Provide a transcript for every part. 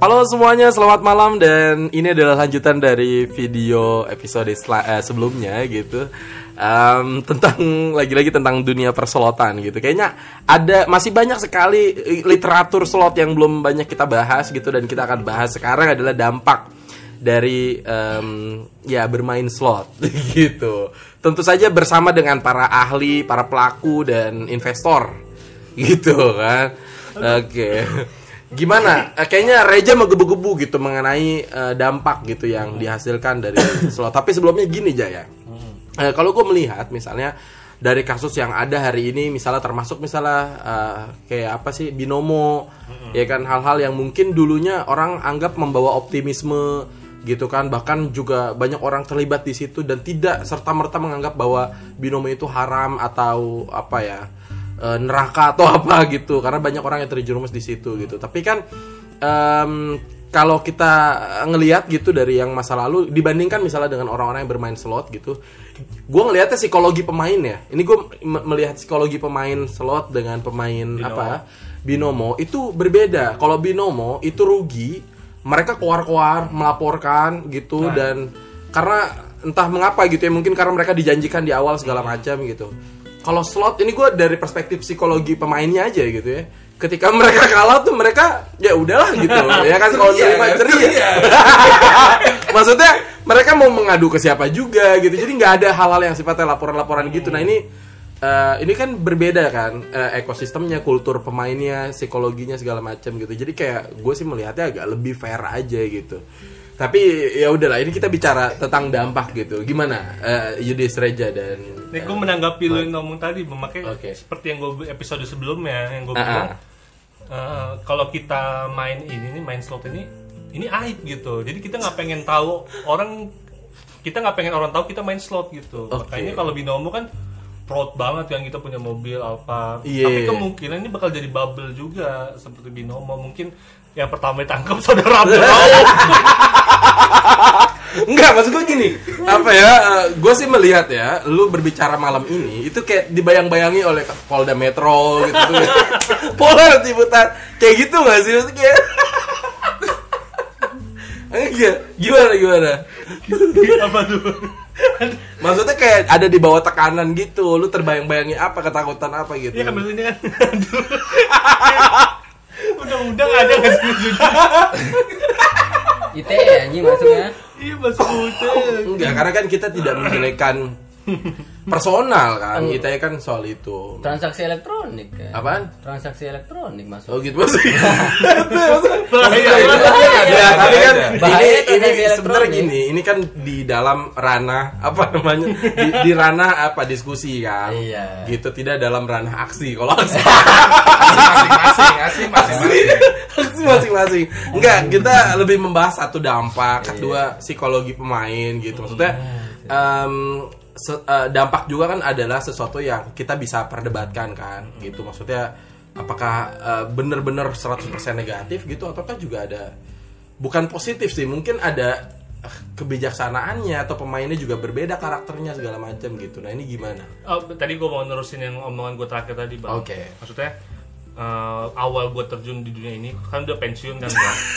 Halo semuanya, selamat malam dan ini adalah lanjutan dari video episode eh, sebelumnya gitu Em, tentang lagi-lagi tentang dunia perselotan gitu. Kayaknya ada masih banyak sekali eh, literatur slot yang belum banyak kita bahas gitu dan kita akan bahas sekarang adalah dampak dari em, ya bermain slot gitu. Tentu saja bersama dengan para ahli, para pelaku dan investor gitu kan. Oke. Gimana? Eh, kayaknya Reja menggebu-gebu gitu mengenai eh, dampak gitu yang dihasilkan dari slot. Tapi sebelumnya gini Jaya. Eh, kalau gue melihat misalnya dari kasus yang ada hari ini misalnya termasuk misalnya eh, kayak apa sih binomo ya kan hal-hal yang mungkin dulunya orang anggap membawa optimisme gitu kan bahkan juga banyak orang terlibat di situ dan tidak serta merta menganggap bahwa binomo itu haram atau apa ya eh, neraka atau apa gitu. Karena banyak orang yang terjerumus di situ gitu. Tapi kan em, kalau kita ngelihat gitu dari yang masa lalu dibandingkan misalnya dengan orang-orang yang bermain slot gitu gue ngelihatnya psikologi pemain ya. Ini gue melihat psikologi pemain slot dengan pemain apa? Binomo itu berbeda. Kalau binomo itu rugi mereka keluar-keluar melaporkan gitu dan karena entah mengapa gitu ya mungkin karena mereka dijanjikan di awal segala macam gitu kalau slot ini gue dari perspektif psikologi pemainnya aja gitu ya. Ketika mereka kalah tuh mereka ya udahlah gitu ya kan kalau terima kan? ceria. Ceria. maksudnya mereka mau mengadu ke siapa juga gitu. Jadi nggak ada hal-hal yang sifatnya laporan-laporan gitu. Nah ini eh, ini kan berbeda kan eh, ekosistemnya kultur pemainnya psikologinya segala macam gitu. Jadi kayak gue sih melihatnya agak lebih fair aja gitu tapi ya udahlah ini kita bicara tentang dampak gitu gimana eh, Yudis Reja dan Nih gue menanggapi lu yang ngomong tadi memakai Oke. seperti yang gue episode sebelumnya yang gue Ah, bilang ah. eh, kalau kita main ini nih main slot ini ini aib gitu jadi kita nggak pengen tahu orang kita nggak pengen orang tahu kita main slot gitu Oke. makanya kalau binomo kan proud banget yang kita punya mobil apa Iya. tapi kemungkinan ini bakal jadi bubble juga seperti binomo mungkin yang pertama ditangkap saudara Abdul. Enggak, maksud gue gini Apa ya, gue sih melihat ya Lu berbicara malam ini Itu kayak dibayang-bayangi oleh Polda Metro gitu tuh Polda Ciputat Kayak gitu gak sih? Maksudnya kayak Enggak, gimana gimana? apa tuh Maksudnya kayak ada di bawah tekanan gitu Lu terbayang-bayangi apa, ketakutan apa gitu Iya kan maksudnya kan. Undang-undang ada nggak sih maksudnya? ITE anjing masuknya. Iya masuk hotel. Enggak, karena kan kita tidak menjelekan personal kan Kita kan soal itu Transaksi elektronik kan. Apaan? Transaksi elektronik masuk. Oh gitu mas. Bahaya ya, banget. tapi kan Bahaya ini ini sebenarnya gini, ini kan di dalam ranah apa namanya? Di, di ranah apa diskusi kan? Iya. Gitu tidak dalam ranah aksi. Kalau aksi, masing-masing aksi masing-masing. Enggak, kita lebih membahas satu dampak, kedua psikologi pemain gitu. Maksudnya em, se- eh, dampak juga kan adalah sesuatu yang kita bisa perdebatkan kan gitu. Maksudnya apakah eh, bener-bener 100% negatif gitu ataukah juga ada bukan positif sih, mungkin ada eh, kebijaksanaannya atau pemainnya juga berbeda karakternya segala macam gitu. Nah, ini gimana? Oh, tadi gue mau nerusin yang omongan gue terakhir tadi bang. Oke. Maksudnya eh, awal gue terjun di dunia ini kan udah pensiun kan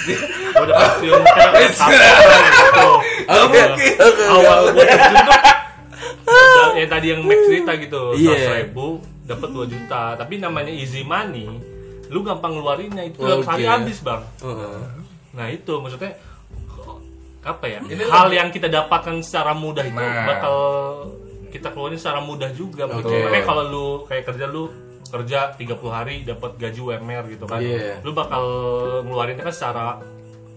gue udah pensiun kan gitu. Oke. Awal gue terjun tuh yang tadi yang Max cerita gitu, Iya. seratus ribu dapat 2 juta. Tapi namanya easy money, lu gampang ngeluarinnya itu dalam sehari Oke. habis bang. Heeh. Nah itu maksudnya apa ya? Ini hal yang kita dapatkan secara mudah itu Nah. bakal kita keluarin secara mudah juga. Betul. Makanya kalau lu kayak kerja lu kerja 30 hari dapat gaji UMR gitu kan. Iya. Lu bakal ngeluarinnya kan secara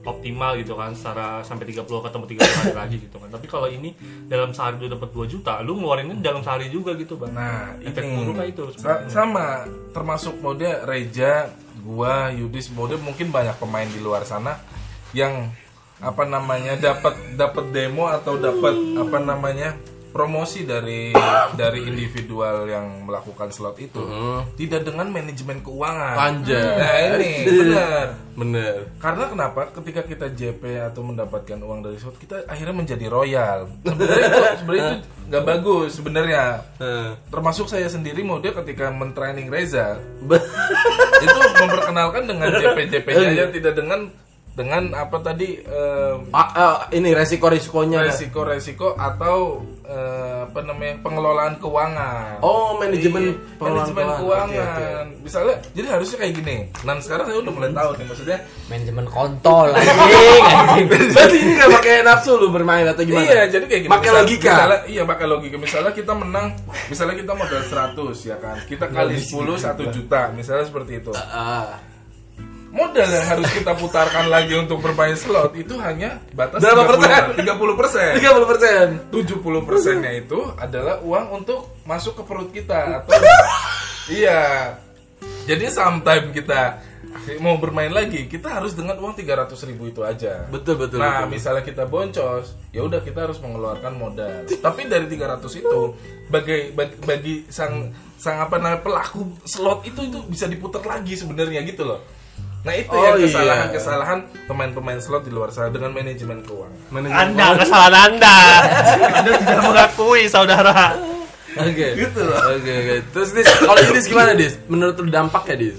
optimal gitu kan secara sampai 30 ketemu 30 hari lagi gitu kan. Tapi kalau ini dalam sehari lu dapat 2 juta, lu ngeluarinnya dalam sehari juga gitu, Bang. nah Efek ini buruknya itu Sa- sama termasuk mode Reja gua Yudis mode mungkin banyak pemain di luar sana yang apa namanya dapat dapat demo atau dapat apa namanya promosi dari dari individual yang melakukan slot itu tidak dengan manajemen keuangan. Anjay. Nah ini benar. Bener. Karena kenapa? Ketika kita JP atau mendapatkan uang dari slot, kita akhirnya menjadi royal. Sebenarnya itu sebenarnya itu nggak bagus sebenarnya. Termasuk saya sendiri mode ketika mentraining Reza itu memperkenalkan dengan JP JP nya tidak dengan dengan apa tadi eh, Ah, eh, ini resiko-resikonya. resiko-resiko atau eh, apa namanya pengelolaan keuangan. Oh, manajemen Iya, pengelolaan manajemen keuangan. keuangan. Oke, Misalnya, jadi harusnya kayak gini. Nah, sekarang saya udah mulai tahu nih maksudnya. Manajemen kontol anjing, anjing. Berarti ini gak pakai nafsu lu bermain atau gimana? Iya, jadi kayak gini. Pakai logika. Misalnya, iya, pakai logika. Misalnya kita menang, misalnya kita modal 100 ya kan. Kita kali 10 1 juta, misalnya seperti itu. Ah. Modal yang harus kita putarkan lagi untuk bermain slot itu hanya batas Berapa persen? 30 persen. 30 persen. 70 persennya itu adalah uang untuk masuk ke perut kita atau iya jadi sometime kita mau bermain lagi kita harus dengan uang 300 ribu itu aja Betul, betul, nah betul. misalnya kita boncos ya udah kita harus mengeluarkan modal tapi dari 300 itu bagi bagi, bagi sang sang apa namanya pelaku slot itu itu bisa diputar lagi sebenarnya gitu loh nah itu Oh, yang iya. kesalahan-kesalahan pemain-pemain slot di luar sana dengan manajemen keuangan Manajemen Anda kesalahan Anda. Anda tidak mengakui saudara. Oke. Gitu loh. Oke, oke. Terus Dis, kalau Dis gimana Dis? Menurut lu dampaknya Dis?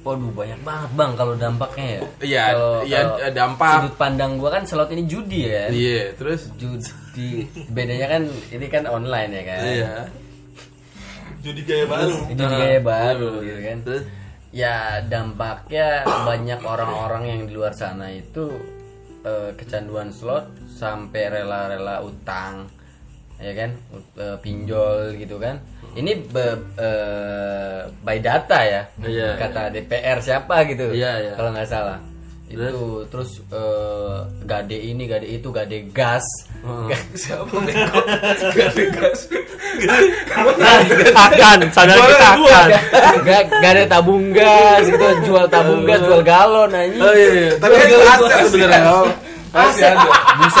Waduh banyak banget bang kalau dampaknya ya. Iya, iya, kalau dampak. Sudut pandang gua kan slot ini judi ya. Iya, terus Judi bedanya kan ini kan online ya kan. iya. Jadi gaya baru. Itu gaya baru Iya, gitu kan. Terus Ya dampaknya banyak orang-orang yang di luar sana itu eh, kecanduan slot sampai rela-rela utang ya kan? Eh, pinjol gitu kan? Ini be- eh, by data ya Iya, kata DPR siapa gitu Iya, iya. kalau nggak salah itu terus? eh, gade ini gade itu gade gas. Siapa bego gak ada gas. Akan, sadar kita akan. gak, ada tabung gas gitu. Jual tabung gas jual galon anjing. Oh iya, iya. Tapi kan itu aset sebenarnya. Oh. masih ada.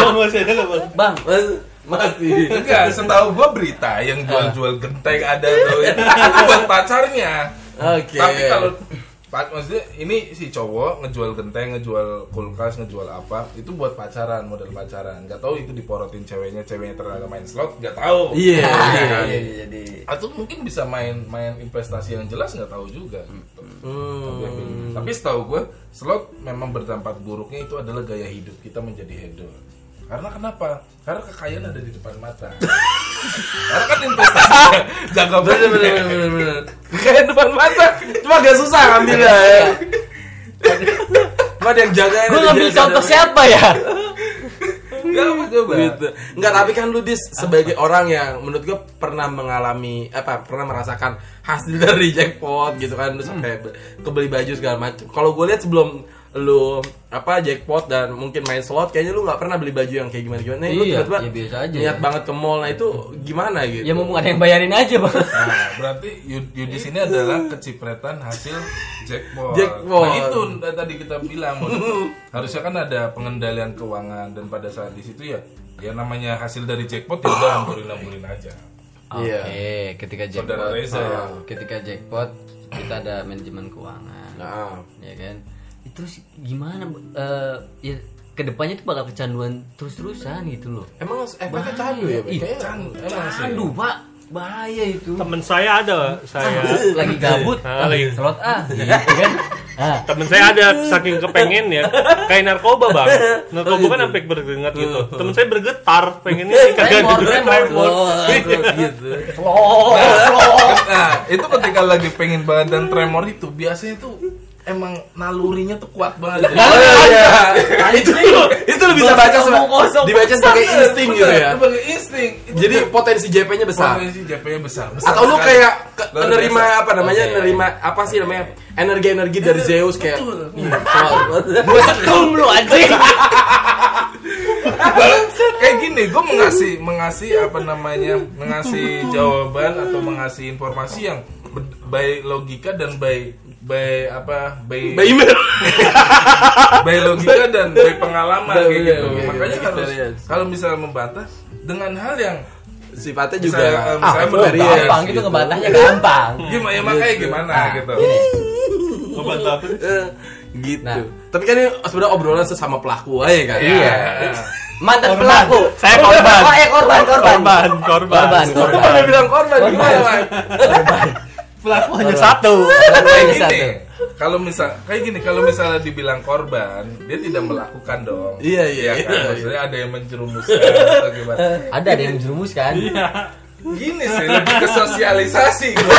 Oh, masih ada Bang? bang. Mas- Masih. enggak setahu gua berita yang jual-jual genteng ada tuh. Itu buat pacarnya. Oke. tapi kalau maksudnya ini si cowok ngejual genteng, ngejual kulkas, ngejual apa, itu buat pacaran, model pacaran. Gak tahu itu diporotin ceweknya, ceweknya ternyata main slot, gak tahu. Iya. Iya, iya. iya, jadi Atau mungkin bisa main main investasi yang jelas nggak tahu juga. gitu. Hmm. Tapi setahu gue, slot memang berdampak buruknya itu adalah gaya hidup kita menjadi hedon. Karena kenapa? Karena kekayaan ada di depan mata. Karena kan investasi jaga Bener bener bener bener. bener. Kayak depan mata. Cuma agak susah ngambilnya ya. Cuma ada yang jaga gue ngambil contoh siapa ya Gak apa coba. gitu. Enggak, tapi kan lu dis sebagai orang yang menurut gua pernah mengalami apa pernah merasakan hasil dari jackpot gitu kan lu sampai be- kebeli baju segala macam. Kalau gue lihat sebelum lu apa jackpot dan mungkin main slot kayaknya lu nggak pernah beli baju yang kayak gimana gimana. Nih, lu Iya, tiba-tiba ya biasa aja. niat banget ke mall nah itu gimana gitu. ya mumpung ada yang bayarin aja bang Nah, berarti Yud- Yudis ini adalah kecipratan hasil jackpot. Jackpot. Nah, itu tadi kita bilang harusnya kan ada pengendalian keuangan dan pada saat di situ ya ya namanya hasil dari jackpot ya udah hamburin-hamburin aja. Iya. Oke, ketika Saudara jackpot, Reza ya. Oh, ketika jackpot kita ada manajemen keuangan, Nah, ya kan? Sih gimana? eh ya ke depannya tuh bakal kecanduan terus-terusan gitu loh. emang efeknya candu ya? Ih, Kayaknya Can- emang sih. Candu pak, bahaya itu. Temen saya ada, saya Lagi gabut, Ah, ah, lagi. slot ah, gitu kan? Ah, temen saya ada saking kepengen ya kayak narkoba bang narkoba kan sampai berkeringat gitu temen saya bergetar pengennya sih kagak Tremor, gitu. Oh, gitu. Nah, itu ketika lagi pengen banget dan tremor itu biasanya tuh emang nalurinya tuh kuat banget. Oh iya. itu itu lu bisa baca kosong. dibaca sebagai insting gitu ya. Sebagai insting. Itu Jadi potensi JP-nya besar. potensi JP-nya besar. besar Atau lu kayak ke- biasa. apa namanya? Oke. Nerima apa sih namanya? Energi-energi dari Zeus kayak soal- Gue sekum lu anjing. kayak gini gue mengasih mengasih apa namanya mengasih jawaban atau mengasih informasi yang by logika dan by by apa by By email. by logika dan by pengalaman By- kayak gitu oke, makanya oke, harus experience. kalau misalnya membantah dengan hal yang Sifatnya juga Misalnya, eh, misalnya ah, experience Gampang gitu ngebantahnya gampang. gimana ya makanya gimana gitu Gini, Ngebantah apa sih? Eh, gitu. Nah. Tapi kan ini sebenarnya obrolan sesama pelaku aja kan. Iya. Mantan Korban. pelaku. Saya korban. Oh, eh korban, korban. Korban, korban. Korban, Korban korban. korban gimana, Bang? Pelaku hanya satu. Hanya kalau misal kayak gini kalau misalnya dibilang korban dia tidak melakukan dong Iya, iya, Ya kan? iya, iya. maksudnya ada yang menjerumuskan atau gimana Ada ada yang menjerumuskan. gini sih lebih ke sosialisasi gua.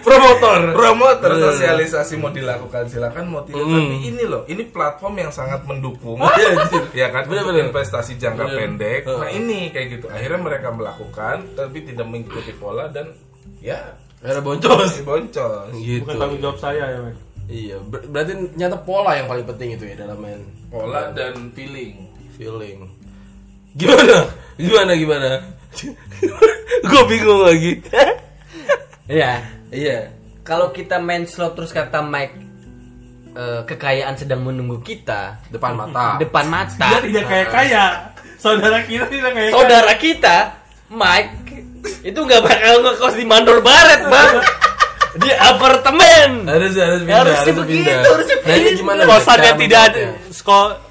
Promotor. promotor sosialisasi mau dilakukan silakan mau tidak Hmm. tapi ini loh ini platform yang sangat mendukung Iya, ya kan untuk Bener-bener. investasi jangka Bener. pendek nah ini kayak gitu akhirnya mereka melakukan tapi tidak mengikuti pola dan ya Ada boncos. boncos Gitu. Bukan tanggung jawab saya ya, men. Iya, ber- berarti nyata pola yang paling penting itu ya dalam main pola dan feeling feeling. Gimana? Gimana gimana? Gue bingung lagi. Iya. iya. Kalau kita main slot terus kata Mike eh, kekayaan sedang menunggu kita Depan mata. depan Dia mata. tidak kayak kaya. Saudara kita tidak kayak Saudara kita, Mike, itu nggak bakal ngekos di Mandor Barat, bang. Di apartemen. harus harus pindah, Harusnya harus begitu, pindah. harusnya Nah, ini begitu. gimana? kosannya cara tidak ada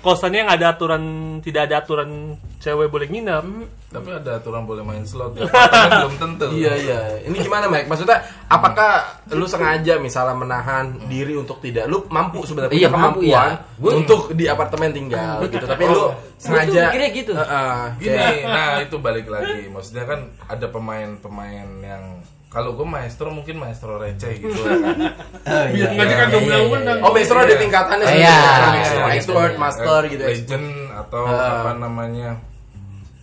kosannya yang ada aturan tidak ada aturan cewek boleh nginap tapi ada aturan boleh main slot ya belum tentu Iya iya. Ini gimana Mike? Maksudnya apakah lu sengaja misalnya menahan diri untuk tidak lu mampu sebenarnya Iya, mampu, kemampuan. Gua- untuk di apartemen tinggal gitu. Tapi lu sengaja mikirnya gitu. Heeh, Gini, kayak- nah itu balik lagi. Maksudnya kan ada pemain-pemain yang kalau gue maestro mungkin maestro receh gitu ya kan. Oh, iya, Nggak iya, dikandung iya, iya, undang-undang. Oh, maestro ada Iya. tingkatannya Iya, sebenarnya. iya, expert, iya. master gitu. Legend atau apa namanya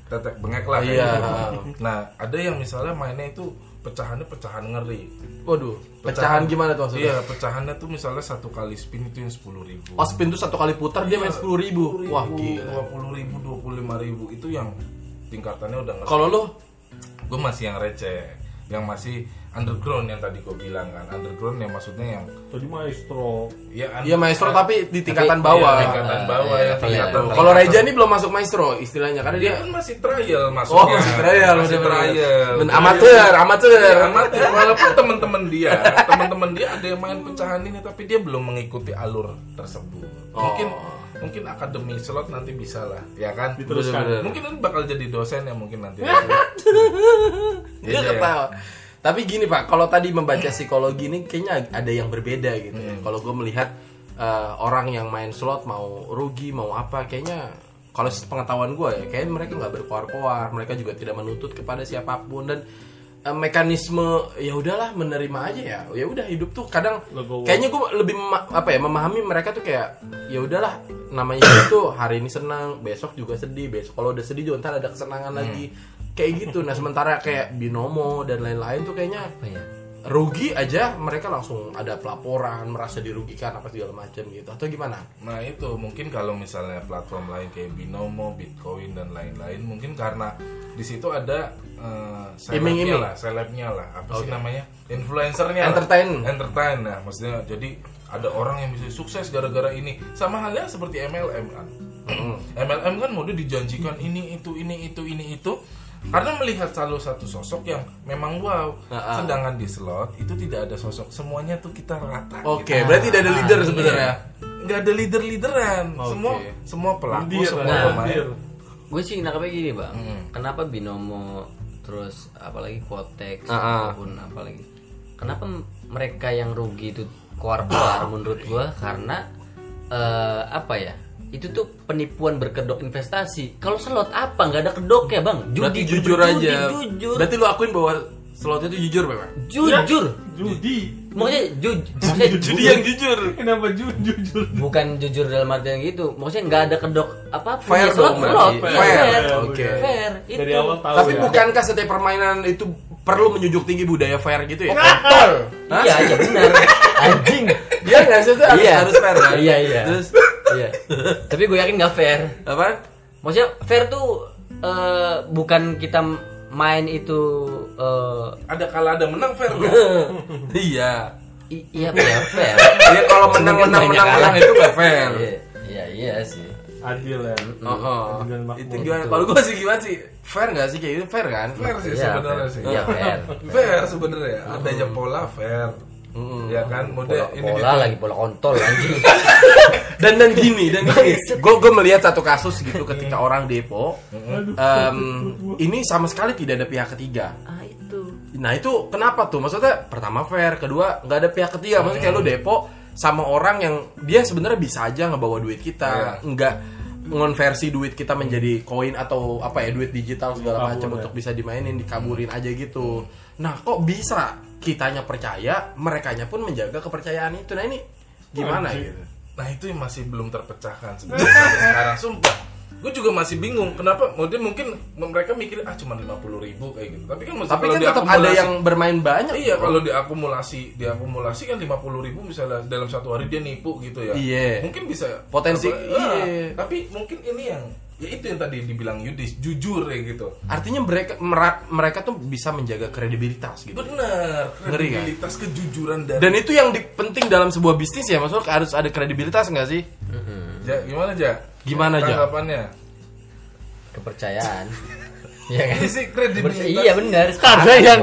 tetek bengek lah kayak Iya. gitu. Nah, ada yang misalnya mainnya itu pecahannya pecahan ngeri. Waduh, pecahan gimana tuh maksudnya? Iya, pecahannya tuh misalnya satu kali spin itu yang sepuluh ribu. Oh, spin tuh satu kali putar dia main sepuluh ribu. Wah gila. Dua puluh ribu, dua puluh lima ribu itu yang tingkatannya udah ngeri. Kalau lu gue masih yang receh yang masih underground yang tadi gue bilang kan. Underground yang maksudnya yang tadi maestro. Ya Iya maestro tapi di tingkatan Tapi- bawah. Iya, tingkatan bawah Iya, ya iya. tingkatan Kalau Reja ini belum masuk maestro istilahnya karena dia dia kan masih trial Oh, masuknya masih trial, masih trial. Ben- amateur, amateur. Iya, amatir. walaupun teman-teman dia teman-teman dia ada yang main pecahan ini tapi dia belum mengikuti alur tersebut. Mungkin mungkin akademi slot nanti bisa lah ya kan Diteruskan. Bener-bener. mungkin nanti bakal jadi dosen ya mungkin nanti Dia Iya. ketawa. Tapi gini Pak, kalau tadi membaca psikologi ini kayaknya ada yang berbeda gitu ya. Hmm. Kalau gue melihat eh, orang yang main slot mau rugi mau apa, kayaknya kalau pengetahuan gue ya, kayaknya mereka nggak berkoar-koar, mereka juga tidak menuntut kepada siapa pun dan eh, mekanisme ya udahlah menerima aja ya. Ya udah hidup tuh kadang Legowo. kayaknya gue lebih apa ya memahami mereka tuh kayak ya udahlah namanya hidup tuh hari ini senang, besok juga sedih, besok kalau udah sedih juga ntar ada kesenangan lagi kayak gitu. Nah sementara kayak binomo dan lain-lain tuh kayaknya Apa ya? Rugi aja mereka langsung ada pelaporan merasa dirugikan apa segala macam gitu atau gimana? Nah itu mungkin kalau misalnya platform lain kayak Binomo, Bitcoin dan lain-lain mungkin karena di situ ada Iming-iming. selebnya lah, selebnya lah, apa sih Oke. namanya, influencernya, lah. Entertain. entertain. Nah maksudnya jadi ada orang yang bisa sukses gara-gara ini, sama halnya seperti MLM kan. MLM kan mode dijanjikan ini itu ini itu ini itu karena melihat selalu satu sosok yang memang wow, Ah, ah. sedangkan di slot itu tidak ada sosok, semuanya tuh kita rata. Oke, gitu. berarti tidak ada leader sebenarnya. nggak ada leader leaderan Oke. semua semua pelaku semua nah, pemain. Gue sih nangkapnya gini bang, Hmm. kenapa binomo terus apalagi kotex ataupun apalagi, kenapa mereka yang rugi itu keluar-keluar menurut gue karena eh, apa ya? Itu tuh penipuan berkedok investasi. Kalau slot apa nggak ada kedoknya bang? Judi, Berarti jujur berjudi, aja. Jujur, Berarti lu akuin bahwa slotnya itu jujur memang. jujur. judi Maksudnya jujur, maksudnya Judi yang jujur. kenapa ju- jujur bukan jujur dalam artian gitu. Maksudnya nggak ada kedok apa Fair slot, dong, slot, Fair, fair, oke. fair. dari itu. awal tahu Tapi ya. bukankah setiap permainan itu perlu menjunjung tinggi budaya fair gitu ya? Kontol. Iya, iya benar. Anjing. Iya nggak sih? Itu harus, Iya. harus fair kan? Iya, iya. Terus Iya. Tapi gue yakin nggak fair. apa? Maksudnya fair tuh eh, bukan kita main itu eh, ada kalah ada menang fair kan? iya. i- iya ya fair. Iya kalau menang menang menang kalah. menang itu nggak fair. Iya, iya, iya sih. adil ya Oh, oh. Itu gimana? Kalau gue sih gimana sih? Fair nggak sih kayak gitu? Fair kan? fair sih Iya, sebenarnya fair. sih Iya, fair. fair sebenarnya adanya pola fair ya kan? Mode Pola, ini pola gitu. lagi pola kontol anjing. dan dan gini dan gini. Gue gue melihat satu kasus gitu ketika orang depo. Em, ini sama sekali tidak ada pihak ketiga. Ah itu. nah itu kenapa tuh? Maksudnya pertama fair kedua nggak ada pihak ketiga. Maksudnya kayak lu depo sama orang yang dia sebenarnya bisa aja ngebawa duit kita, nggak ngonversi duit kita menjadi koin atau apa ya duit digital segala macam untuk bisa dimainin dikaburin aja gitu. Nah kok bisa kitanya percaya, merekanya pun menjaga kepercayaan itu. Nah ini gimana gitu? Nah itu yang masih belum terpecahkan sebenarnya sekarang sumpah. Gue juga masih bingung kenapa mungkin mungkin mereka mikir ah cuma lima puluh ribu kayak gitu. Tapi kan Tapi kalau kan tetap ada yang bermain banyak. Iya kalau diakumulasi diakumulasi kan lima puluh ribu misalnya dalam satu hari dia nipu gitu ya. Iya. Mungkin bisa Potensi, apa- iya. ah, Tapi mungkin ini yang ya itu yang tadi dibilang Yudis jujur ya gitu. Artinya mereka mereka tuh bisa menjaga kredibilitas gitu. Benar. Ngeri, kan? Kredibilitas kejujuran dari. Dan itu yang penting dalam sebuah bisnis ya, maksudnya harus ada kredibilitas nggak sih? Ja, gimana ja? Gimana, Ja? Tanggapannya? kepercayaan Iya kan? Sih kredibilitas. iya benar Karena yang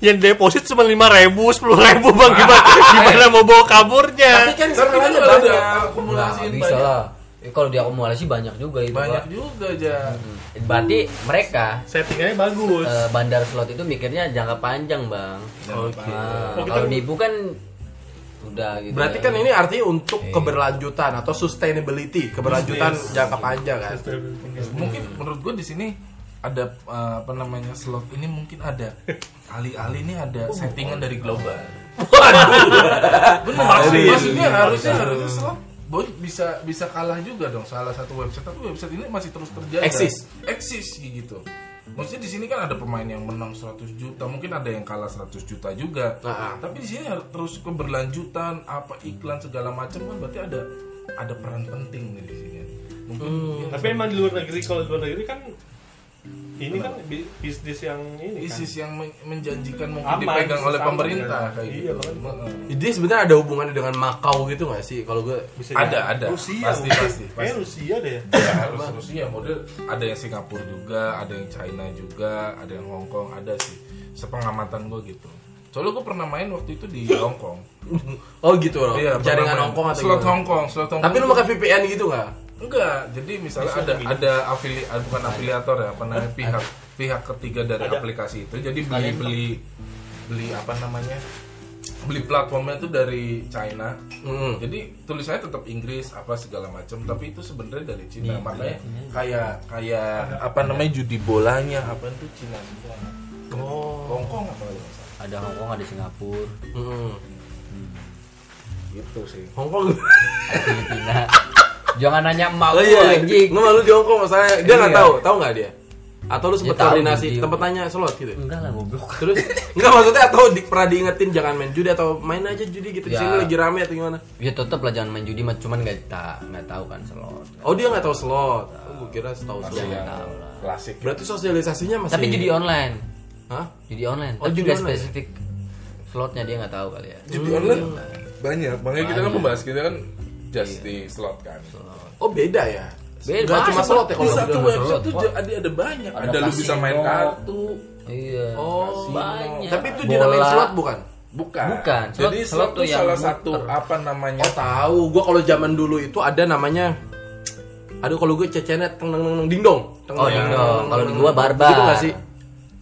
yang deposit cuma lima ribu, sepuluh ribu bang gimana gimana mau bawa kaburnya? Tapi kan kan skalanya kalau banyak. Eh, kalau diakumulasi banyak juga itu Banyak Pak. juga ja. berarti mereka Settingannya bagus. eh, bandar slot itu mikirnya jangka panjang bang Oke. Nah, Oh, kita- kalau nipu kan udah gitu Berarti kan ini artinya untuk keberlanjutan atau sustainability, keberlanjutan jangka panjang kan. Mungkin menurut gue di sini ada eh, apa namanya slot ini mungkin ada alih-alih ini ada settingan dari global. Benar. Pasti. Maksudnya harusnya harusnya slot boy bisa bisa kalah juga dong salah satu website tapi website ini masih terus terjaga. Eksis. Eksis gitu. Maksudnya di sini kan ada pemain yang menang 100 juta, mungkin ada yang kalah 100 juta juga. Nah, Tapi di sini harus terus keberlanjutan, apa iklan segala macam kan berarti ada ada peran penting nih di sini. Mungkin ya, Tapi emang di luar negeri kalau di luar negeri kan ini kan bi- bisnis yang ini kan. ISIS yang men- menjanjikan mungkin Aman, dipegang oleh pemerintah kan? kayak Iya, gitu. kan? Dia sebenarnya ada hubungannya dengan Makau gitu nggak sih? Kalau gue Bisa Ada, jadi ada. Rusia Pasti, pasti, pasti. Rusia deh Ya, harus Rusia model ada yang Singapura juga, ada yang China juga, ada yang Hong Kong, ada sih. Sepengamatan gue gitu. Soalnya gue pernah main waktu itu di Hong Kong. Oh gitu loh. Iya, Jaringan main. Hongkong atau slot? Hong Kong, slot Hong Tapi lu Kong. pakai VPN gitu nggak? Enggak, jadi misalnya ada ada afili ah, bukan afiliator ya, apa namanya pihak pihak ketiga dari aplikasi itu. Jadi beli beli beli apa namanya? Beli platformnya itu dari China. Hmm. Jadi tulisannya tetap Inggris apa segala macam, tapi itu sebenarnya dari Cina. Makanya kayak kayak apa namanya judi bolanya apa itu Cina semua. Oh. Hong Kong apa salah. ada Hongkong ada Singapura Hmm. Gitu sih. Hongkong. ada Filipina jangan nanya emak Oh gua, iya, anjing nggak malu di Hongkong masalahnya. Dia nggak Iya. tahu, tahu nggak dia? Atau lu sempat koordinasi dia- tempat tanya slot gitu? enggak lah goblok Terus nggak maksudnya atau di, pernah diingetin jangan main judi atau main aja judi gitu di Ya. sini lagi rame atau gimana? ya tetep lah jangan main judi mah cuman nggak tak nggak tahu kan slot Oh dia nggak tahu slot. Oh, gue kira tahu slot. yang tahu lah. klasik. Berarti sosialisasinya masih. tapi judi online Hah? judi online Oh, judi online. spesifik slotnya dia nggak tahu kali ya Judi online banyak. Makanya kita kan membahas kita kan just di slot kan. Oh beda ya. Beda, Nggak cuma slot ya Di kalau satu judi. website tuh ada ada banyak. Ada, lu bisa main kartu. iya Oh, banyak Tapi itu dinamain slot bukan? Bukan. Bukan, slot- Jadi slot slot tuh salah muter. satu apa namanya? Oh tahu. Gua kalau zaman dulu itu ada namanya. Aduh kalau gue cecennya teng teng teng ding dong. Teng, Oh, teng, ding teng, dong. teng, Kalau di gua teng. barbar. Begitu nggak sih?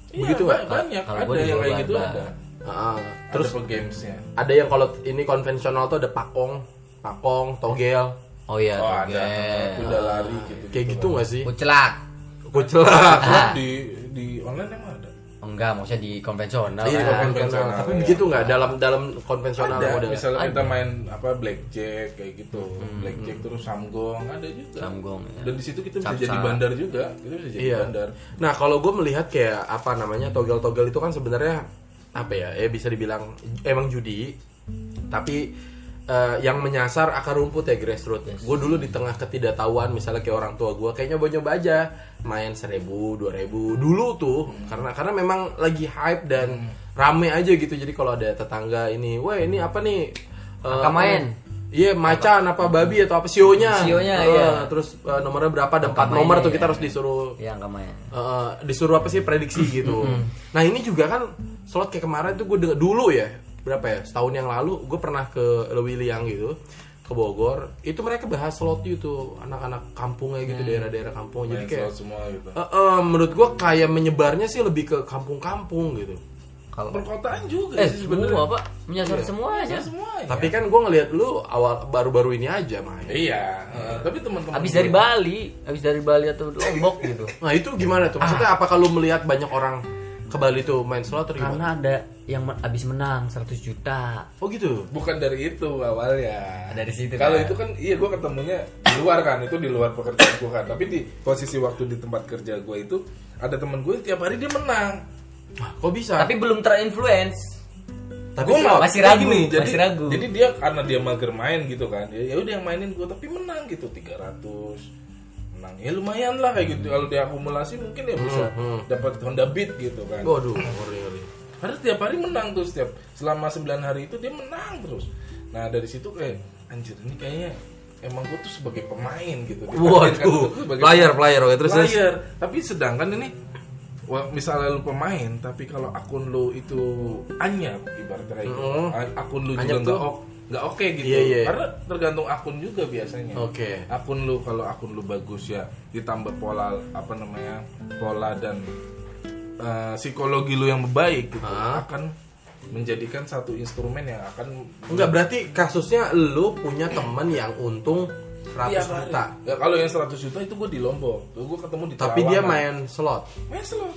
Iya, Begitu ba- nggak? banyak. Kalau ada di yang kayak gitu ada. Ah, Terus terus ada gamesnya. ada yang kalau ini konvensional tuh ada pakong, pakong, togel. oh iya Oh ada. Kuda lari gitu. Kayak gitu nggak sih? Kucelak Kucelak. Ah. Di di online emang ada. enggak maksudnya di konvensional Iya kan. konvensional. Tapi iya. begitu nggak dalam dalam konvensional Ada. model. Misalnya kita Ada. main apa blackjack kayak gitu. Blackjack terus samgong ada juga. Samgong, ya. Dan di situ kita bisa jadi bandar juga. Kita bisa jadi Iya. bandar. Nah kalau gue melihat kayak apa namanya togel-togel itu kan sebenarnya apa ya? Ya bisa dibilang emang judi, tapi eh, yang menyasar akar rumput ya grassroots. Gue dulu di tengah ketidaktahuan misalnya kayak orang tua gue kayak nyoba-nyoba aja main seribu, dua ribu dulu tuh karena karena memang lagi hype dan rame aja gitu. Jadi kalau ada tetangga ini, wah ini apa nih? Angka main. Iya macan apa babi atau apa sionya. Sionya, Eh, iya. Terus eh, nomornya berapa? Ada empat nomor tuh iya. kita harus disuruh Iya enggak main. Eh, disuruh apa sih prediksi gitu. Nah ini juga kan slot kayak kemarin tuh gue dulu ya berapa ya setahun yang lalu gue pernah ke Lewiliang gitu ke Bogor itu mereka bahas slot itu anak-anak kampungnya gitu daerah-daerah kampung jadi kayak slot semua gitu. eh, eh, menurut gue kayak menyebarnya sih lebih ke kampung-kampung gitu Kalau perkotaan juga eh sih sebenarnya. semua pak menyasar semuanya. Semuanya. Tapi kan gue ngeliat lu awal baru-baru ini aja main. iya, eh, tapi teman-teman Habis gue- dari Bali, habis dari Bali atau Lombok gitu. Nah itu gimana tuh? Maksudnya apa kalau melihat banyak orang ke Bali tuh main slot atau gimana? Karena ada yang habis menang 100 juta. Oh gitu. bukan dari itu awalnya. Dari situ, Kalau kan? itu kan iya gue ketemunya di luar kan, itu di luar pekerjaan gue kan. Tapi di posisi waktu di tempat kerja gue itu ada temen gue tiap hari dia menang. Wah, Kok bisa? Tapi belum terinfluence. tapi Gua slot. masih ragu, jadi, masih ragu. Jadi dia karena dia mager main gitu kan, ya ya udah yang mainin gue tapi menang gitu 300 menang ya lumayan lah kayak gitu kalau diakumulasi mungkin ya bisa hmm. dapat Honda Beat gitu kan Waduh, ngeri ngeri. Karena tiap hari menang tuh setiap selama 9 hari itu dia menang terus. Nah dari situ kayak anjir ini kayaknya emang gue tuh sebagai pemain gitu. Waduh, player player oke terus terus. player. Tapi sedangkan ini misalnya lu pemain tapi kalau akun lu itu anyap ibaratnya kayak gitu. Mm. A- Akun lu Anyap juga nggak tuh? Nggak oke gitu. Iya, iya. Karena tergantung akun juga biasanya. Oke. Akun lu kalau akun lu bagus ya ditambah pola apa namanya? pola dan eh, psikologi lu yang baik gitu Hah? akan menjadikan satu instrumen yang akan Enggak berarti kasusnya lu punya temen yang untung 100 Iya, juta. Ya, kalau yang 100 juta itu gue di Lombok. Tuh gue ketemu di Tapi dia main slot. main slot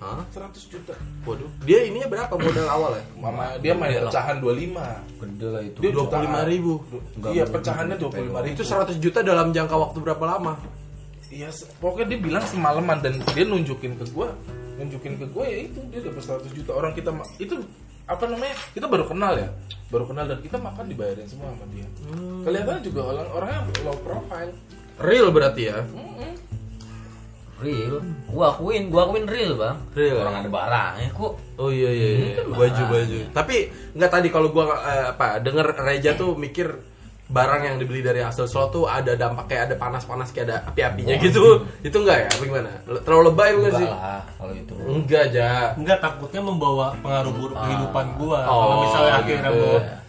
Hah? 100 juta. Waduh. Dia ininya berapa modal awal ya? Mama dia main pecahan 25. Gede lah itu. Dia 25 ribu. Du- Iya, pecahannya 25 ribu. Itu 100 juta dalam jangka waktu berapa lama? Iya, pokoknya dia bilang semalaman dan dia nunjukin ke gue, nunjukin ke gue ya itu dia dapat 100 juta. Orang kita itu apa namanya? Kita baru kenal ya, baru kenal dan kita makan dibayarin semua sama dia. Kelihatannya juga orang orangnya low profile. Real berarti ya? Real. Gua akuin, gua akuin real, Bang. Real. Orang ada barangnya kok. Oh iya iya, iya. kan baju baju. Tapi nggak tadi kalau gua eh, apa denger Reja tuh mikir barang yang dibeli dari hasil slot tuh ada dampak kayak ada panas-panas kayak ada api-apinya gitu. Itu enggak ya? Apa gimana? Terlalu lebay Enggak sih? lah kalau itu. Enggak aja. Enggak takutnya membawa pengaruh buruk kehidupan gua. Oh, Kalau misalnya akhirnya gitu. gua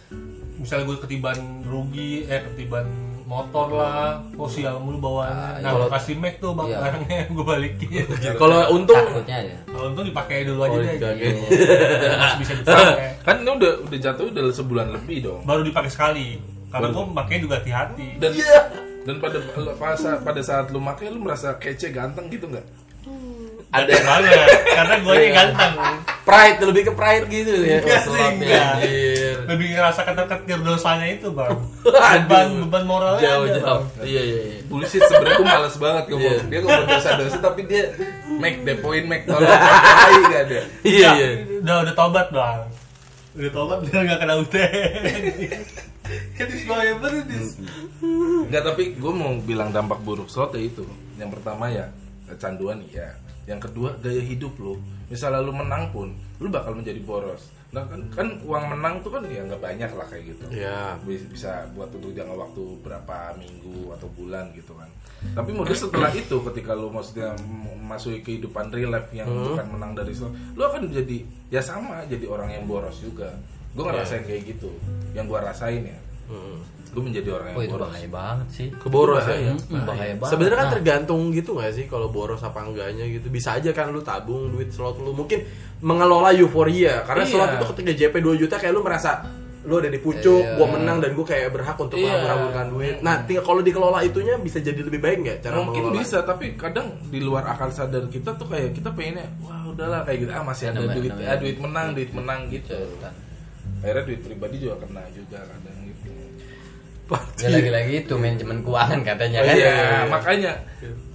misalnya gue ketiban rugi, eh ketiban motor lah, kok sial mulu bawaannya. nah, kalau- gua kasih Mac tuh bang Iya. barangnya gue balikin. Kalau untung Takutnya aja. Kalau untung dipakai dulu aja Oh, deh. gitu. Masih bisa dipakai. Kan ini udah udah jatuh udah sebulan lebih dong. Baru dipakai sekali. Karena gue makanya juga hati-hati. Dan Iya. dan pada pada pada saat lu pakai lu merasa kece ganteng gitu nggak? Ada banget. Karena gue Iya. nya ganteng. pride lebih ke pride gitu ya. Enggak Oh, sih, enggak. Lebih ngerasa ketir-ketir dosanya itu bang. Beban beban moralnya Jauh ada, jauh. Bang. Iya iya iya. Bullshit sebenarnya gue males banget ngomong. Iya. Dia ngomong dosa-dosa tapi dia make depoin make tolong tai gak ada. Iya Ya, iya. Udah udah tobat bang. Udah tobat biar nggak kena UTN. Jadi sebagai berdis. Enggak tapi gue mau bilang dampak buruk slot ya itu. Yang pertama ya kecanduan iya. Yang kedua gaya hidup lo. Misalnya lu menang pun, lu bakal menjadi boros. Nah kan, kan uang menang tuh kan ya nggak banyak lah kayak gitu. Iya. Bis- bisa buat untuk jangka waktu berapa minggu atau bulan gitu kan. Tapi mungkin setelah itu ketika lu maksudnya masuk kehidupan real life yang Hmm. bukan menang dari slot, lu akan jadi ya sama jadi orang yang boros juga. Gue ngerasain kayak gitu. Yang gua rasain ya, Hmm. gue menjadi orang yang Oh itu boros. bahaya banget sih. Keboros Bahaya. ya. Hmm, bahaya banget. Sebenarnya kan Nah, tergantung gitu gak sih kalau boros apa enggaknya gitu. Bisa aja kan lu tabung duit slot lu mungkin mengelola euforia karena Iya. slot itu ketika JP 2 juta kayak lu merasa lu ada di pucuk, Iya. gua menang dan gua kayak berhak untuk Iya. menghambur-hamburkan duit. Nah, tinggal kalau dikelola itunya bisa jadi lebih baik nggak cara Mungkin mengelola? bisa, tapi kadang di luar akal sadar kita tuh kayak kita pengennya, wah udahlah kayak gitu, ah masih ada Namanya- duit, ah duit menang, duit menang gitu. Akhirnya duit pribadi juga kena juga kadang Ya lagi-lagi itu manajemen keuangan katanya Oh, kan. iya, iya. makanya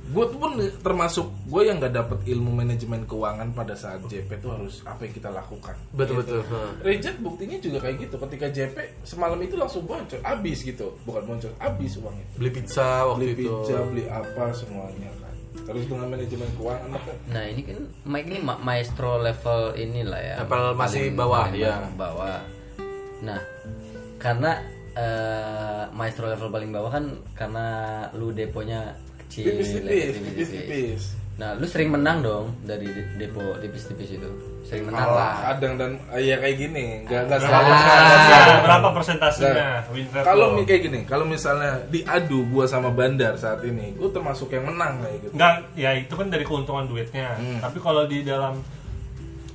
gue tuh pun termasuk gue yang nggak dapet ilmu manajemen keuangan pada saat JP tuh harus apa yang kita lakukan. Betul Gitu. betul. Heeh. Reject buktinya juga kayak gitu. Ketika JP semalam itu langsung boncos, habis gitu, bukan boncos, habis uang itu. Beli pizza waktu Beli itu. pizza, beli apa semuanya kan. Terus dengan manajemen keuangan apa? Nah ini kan Mike ini ma- maestro level inilah ya. Level masih Paling- bawah, ya. Bawah. Nah karena eh, maestro level paling bawah kan karena lu deponya kecil, Tipis-tipis. Nah lu sering menang dong dari de- depo tipis-tipis itu. Sering menang Alah, lah. kadang dan ah, ya kayak gini, nggak nggak selalu Berapa- Berapa persentasenya rate Kalau kayak gini, kalau misalnya diadu gua sama Bandar saat ini, gua termasuk yang menang kayak gitu. Enggak, ya itu kan dari keuntungan duitnya. Hmm. Tapi kalau di dalam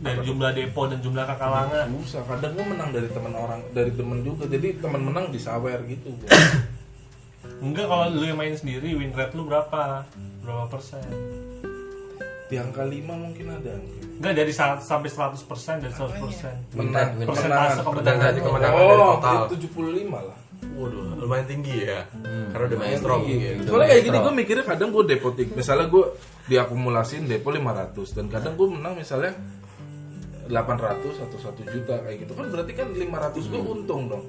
dari jumlah depo dan jumlah kakalangan Susah, kadang gue menang dari teman orang, dari temen juga. Jadi teman menang disawer gitu. gua. enggak kalau lu yang main sendiri win rate lu berapa berapa persen Di angka 5 mungkin ada. enggak dari 100 sampai 100 persen dari 100 persen Menang, persentase kemenangan. kemenangan Persentase kemenangan dari Oh, total. itu 75 lah. Waduh, lumayan tinggi ya. Karena udah main strong gitu. Soalnya kayak gini gue mikirnya kadang gue depo tik- misalnya gue diakumulasin depo 500 dan kadang gue menang misalnya 800 atau 1 juta kayak gitu kan berarti kan 500 gue untung dong.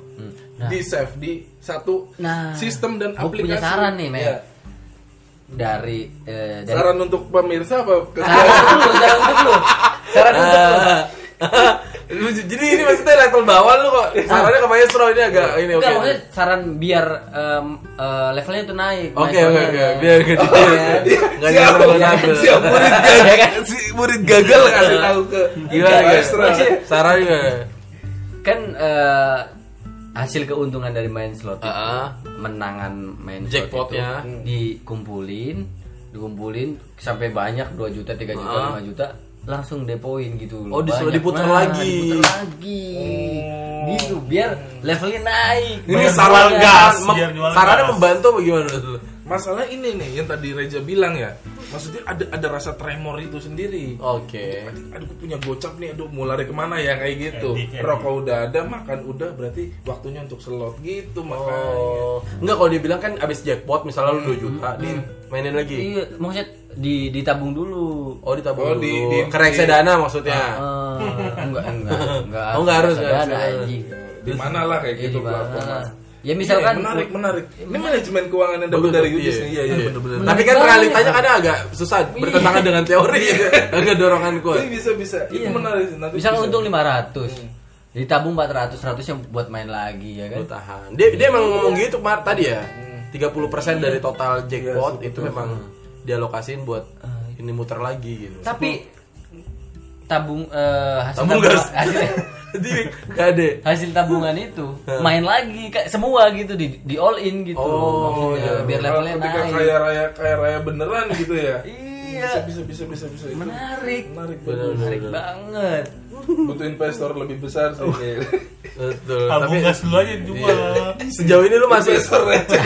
Di save di satu Nah, sistem dan gua aplikasi. punya saran nih, Men. Iya. dari eh, dari Saran untuk pemirsa apa? ke- saran untuk lu, saran untuk lu. Saran untuk lu. Jadi ini maksudnya level bawah lu kok sarannya ke maestro ini agak ini oke. Enggak, maksudnya saran biar em, eh, levelnya tuh naik. Oke oke oke biar gitu. Enggak Siap, nyampe ngambil. siap murid gagal, si murid gagal kasih tahu ke Gimana maestro. Sarannya. Kan eh, hasil keuntungan dari main slot itu, Heeh. menangan main Jackpotnya. slot itu dikumpulin, dikumpulin sampai banyak 2 juta, 3 juta, 5 juta langsung depoin gitu Oh, disuruh diputer Nah, lagi. diputer lagi gitu biar levelnya naik Ini saran gas, Sarannya membantu apa gimana dulu? Masalah ini nih yang tadi Reja bilang ya. Maksudnya ada ada rasa tremor itu sendiri. Oke. Aduh, aduh gue punya gocap nih, aduh mau lari ke mana ya kayak gitu. Edik, edik. Rokok udah ada, makan udah, berarti waktunya untuk slot gitu makanya. Oh, enggak kalau dibilang kan abis jackpot misalnya lu 2 juta, di mainin lagi. iya maksudnya di ditabung dulu Oh Oh, ditabung dulu. di- di- ke reksadana maksudnya. Eh, enggak enggak enggak Oh, enggak harus, harus. anjing Di mana lah kayak Ya, gitu platform. ya misalkan Iya, menarik, menarik. Ini manajemen keuangan yang dapat dari iya. Yudis nih. Iya, iya, bener-bener. Tapi kan realitanya kadang agak susah bertentangan dengan teori gitu. Agak dorongan kuat. Ini bisa bisa. Itu Iya. menarik. Nanti misalkan bisa. untung 500 ditabung 400 100 yang buat main lagi ya kan Lu tahan. Dia dia emang ngomong gitu Mar tadi ya. 30% dari total jackpot Iya, itu memang dialokasiin buat ini muter lagi gitu. tapi tabung eh, hasil Tabung tabungan- gas. hasil, Jadi gak ada. hasil tabungan itu main lagi kayak semua gitu di, di all in gitu Oh, maksudnya iya. biar levelnya ketika naik kaya raya kaya raya beneran gitu ya. iya Bisa bisa bisa bisa bisa. menarik Menarik Bener, menarik banget Butuh investor lebih besar sih. Betul. tabung Tapi gas dulu aja dijual sejauh ini lu masih investor aja.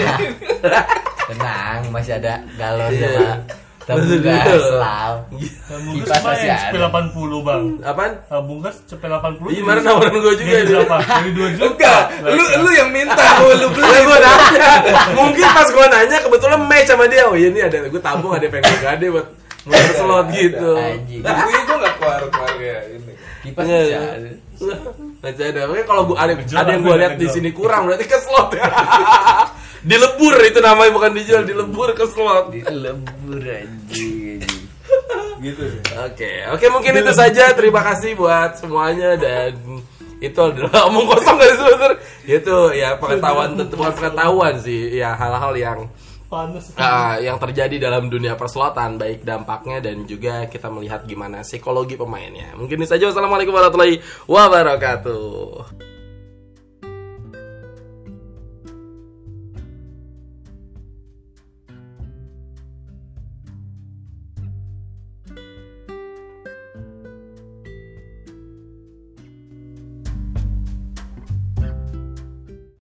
tenang masih ada galon Iya. sama tabung gas law tabung Kipas masih main ada. CP 80 bang apaan? tabung gas CP 80 Iya, kemarin nawarin gua juga dia. berapa dari 2 juta Enggak, lu lu yang minta, lu lu beli. Gue nanya, mungkin pas gue nanya kebetulan match sama dia. Oh iya ini ada gue tabung ada pengen gade buat muter slot gitu. anjing Tapi gue nggak keluar keluar ya ini. kipas Iya, masih iya. ada Masih ada. Makanya kalau gua ada, ada yang gue lihat di sini kurang berarti ke slot. dilebur itu namanya bukan dijual, dilebur ke slot. dilebur anjing anjing. Gitu sih. Oke, oke mungkin itu saja. Terima kasih buat semuanya dan itu adalah omong kosong dari sebenarnya. Itu ya pengetahuan tentu bukan pengetahuan sih, ya hal-hal yang panas Ah, yang terjadi dalam dunia perselotan baik dampaknya dan juga kita melihat gimana psikologi pemainnya. Mungkin itu saja. Wassalamualaikum warahmatullahi wabarakatuh.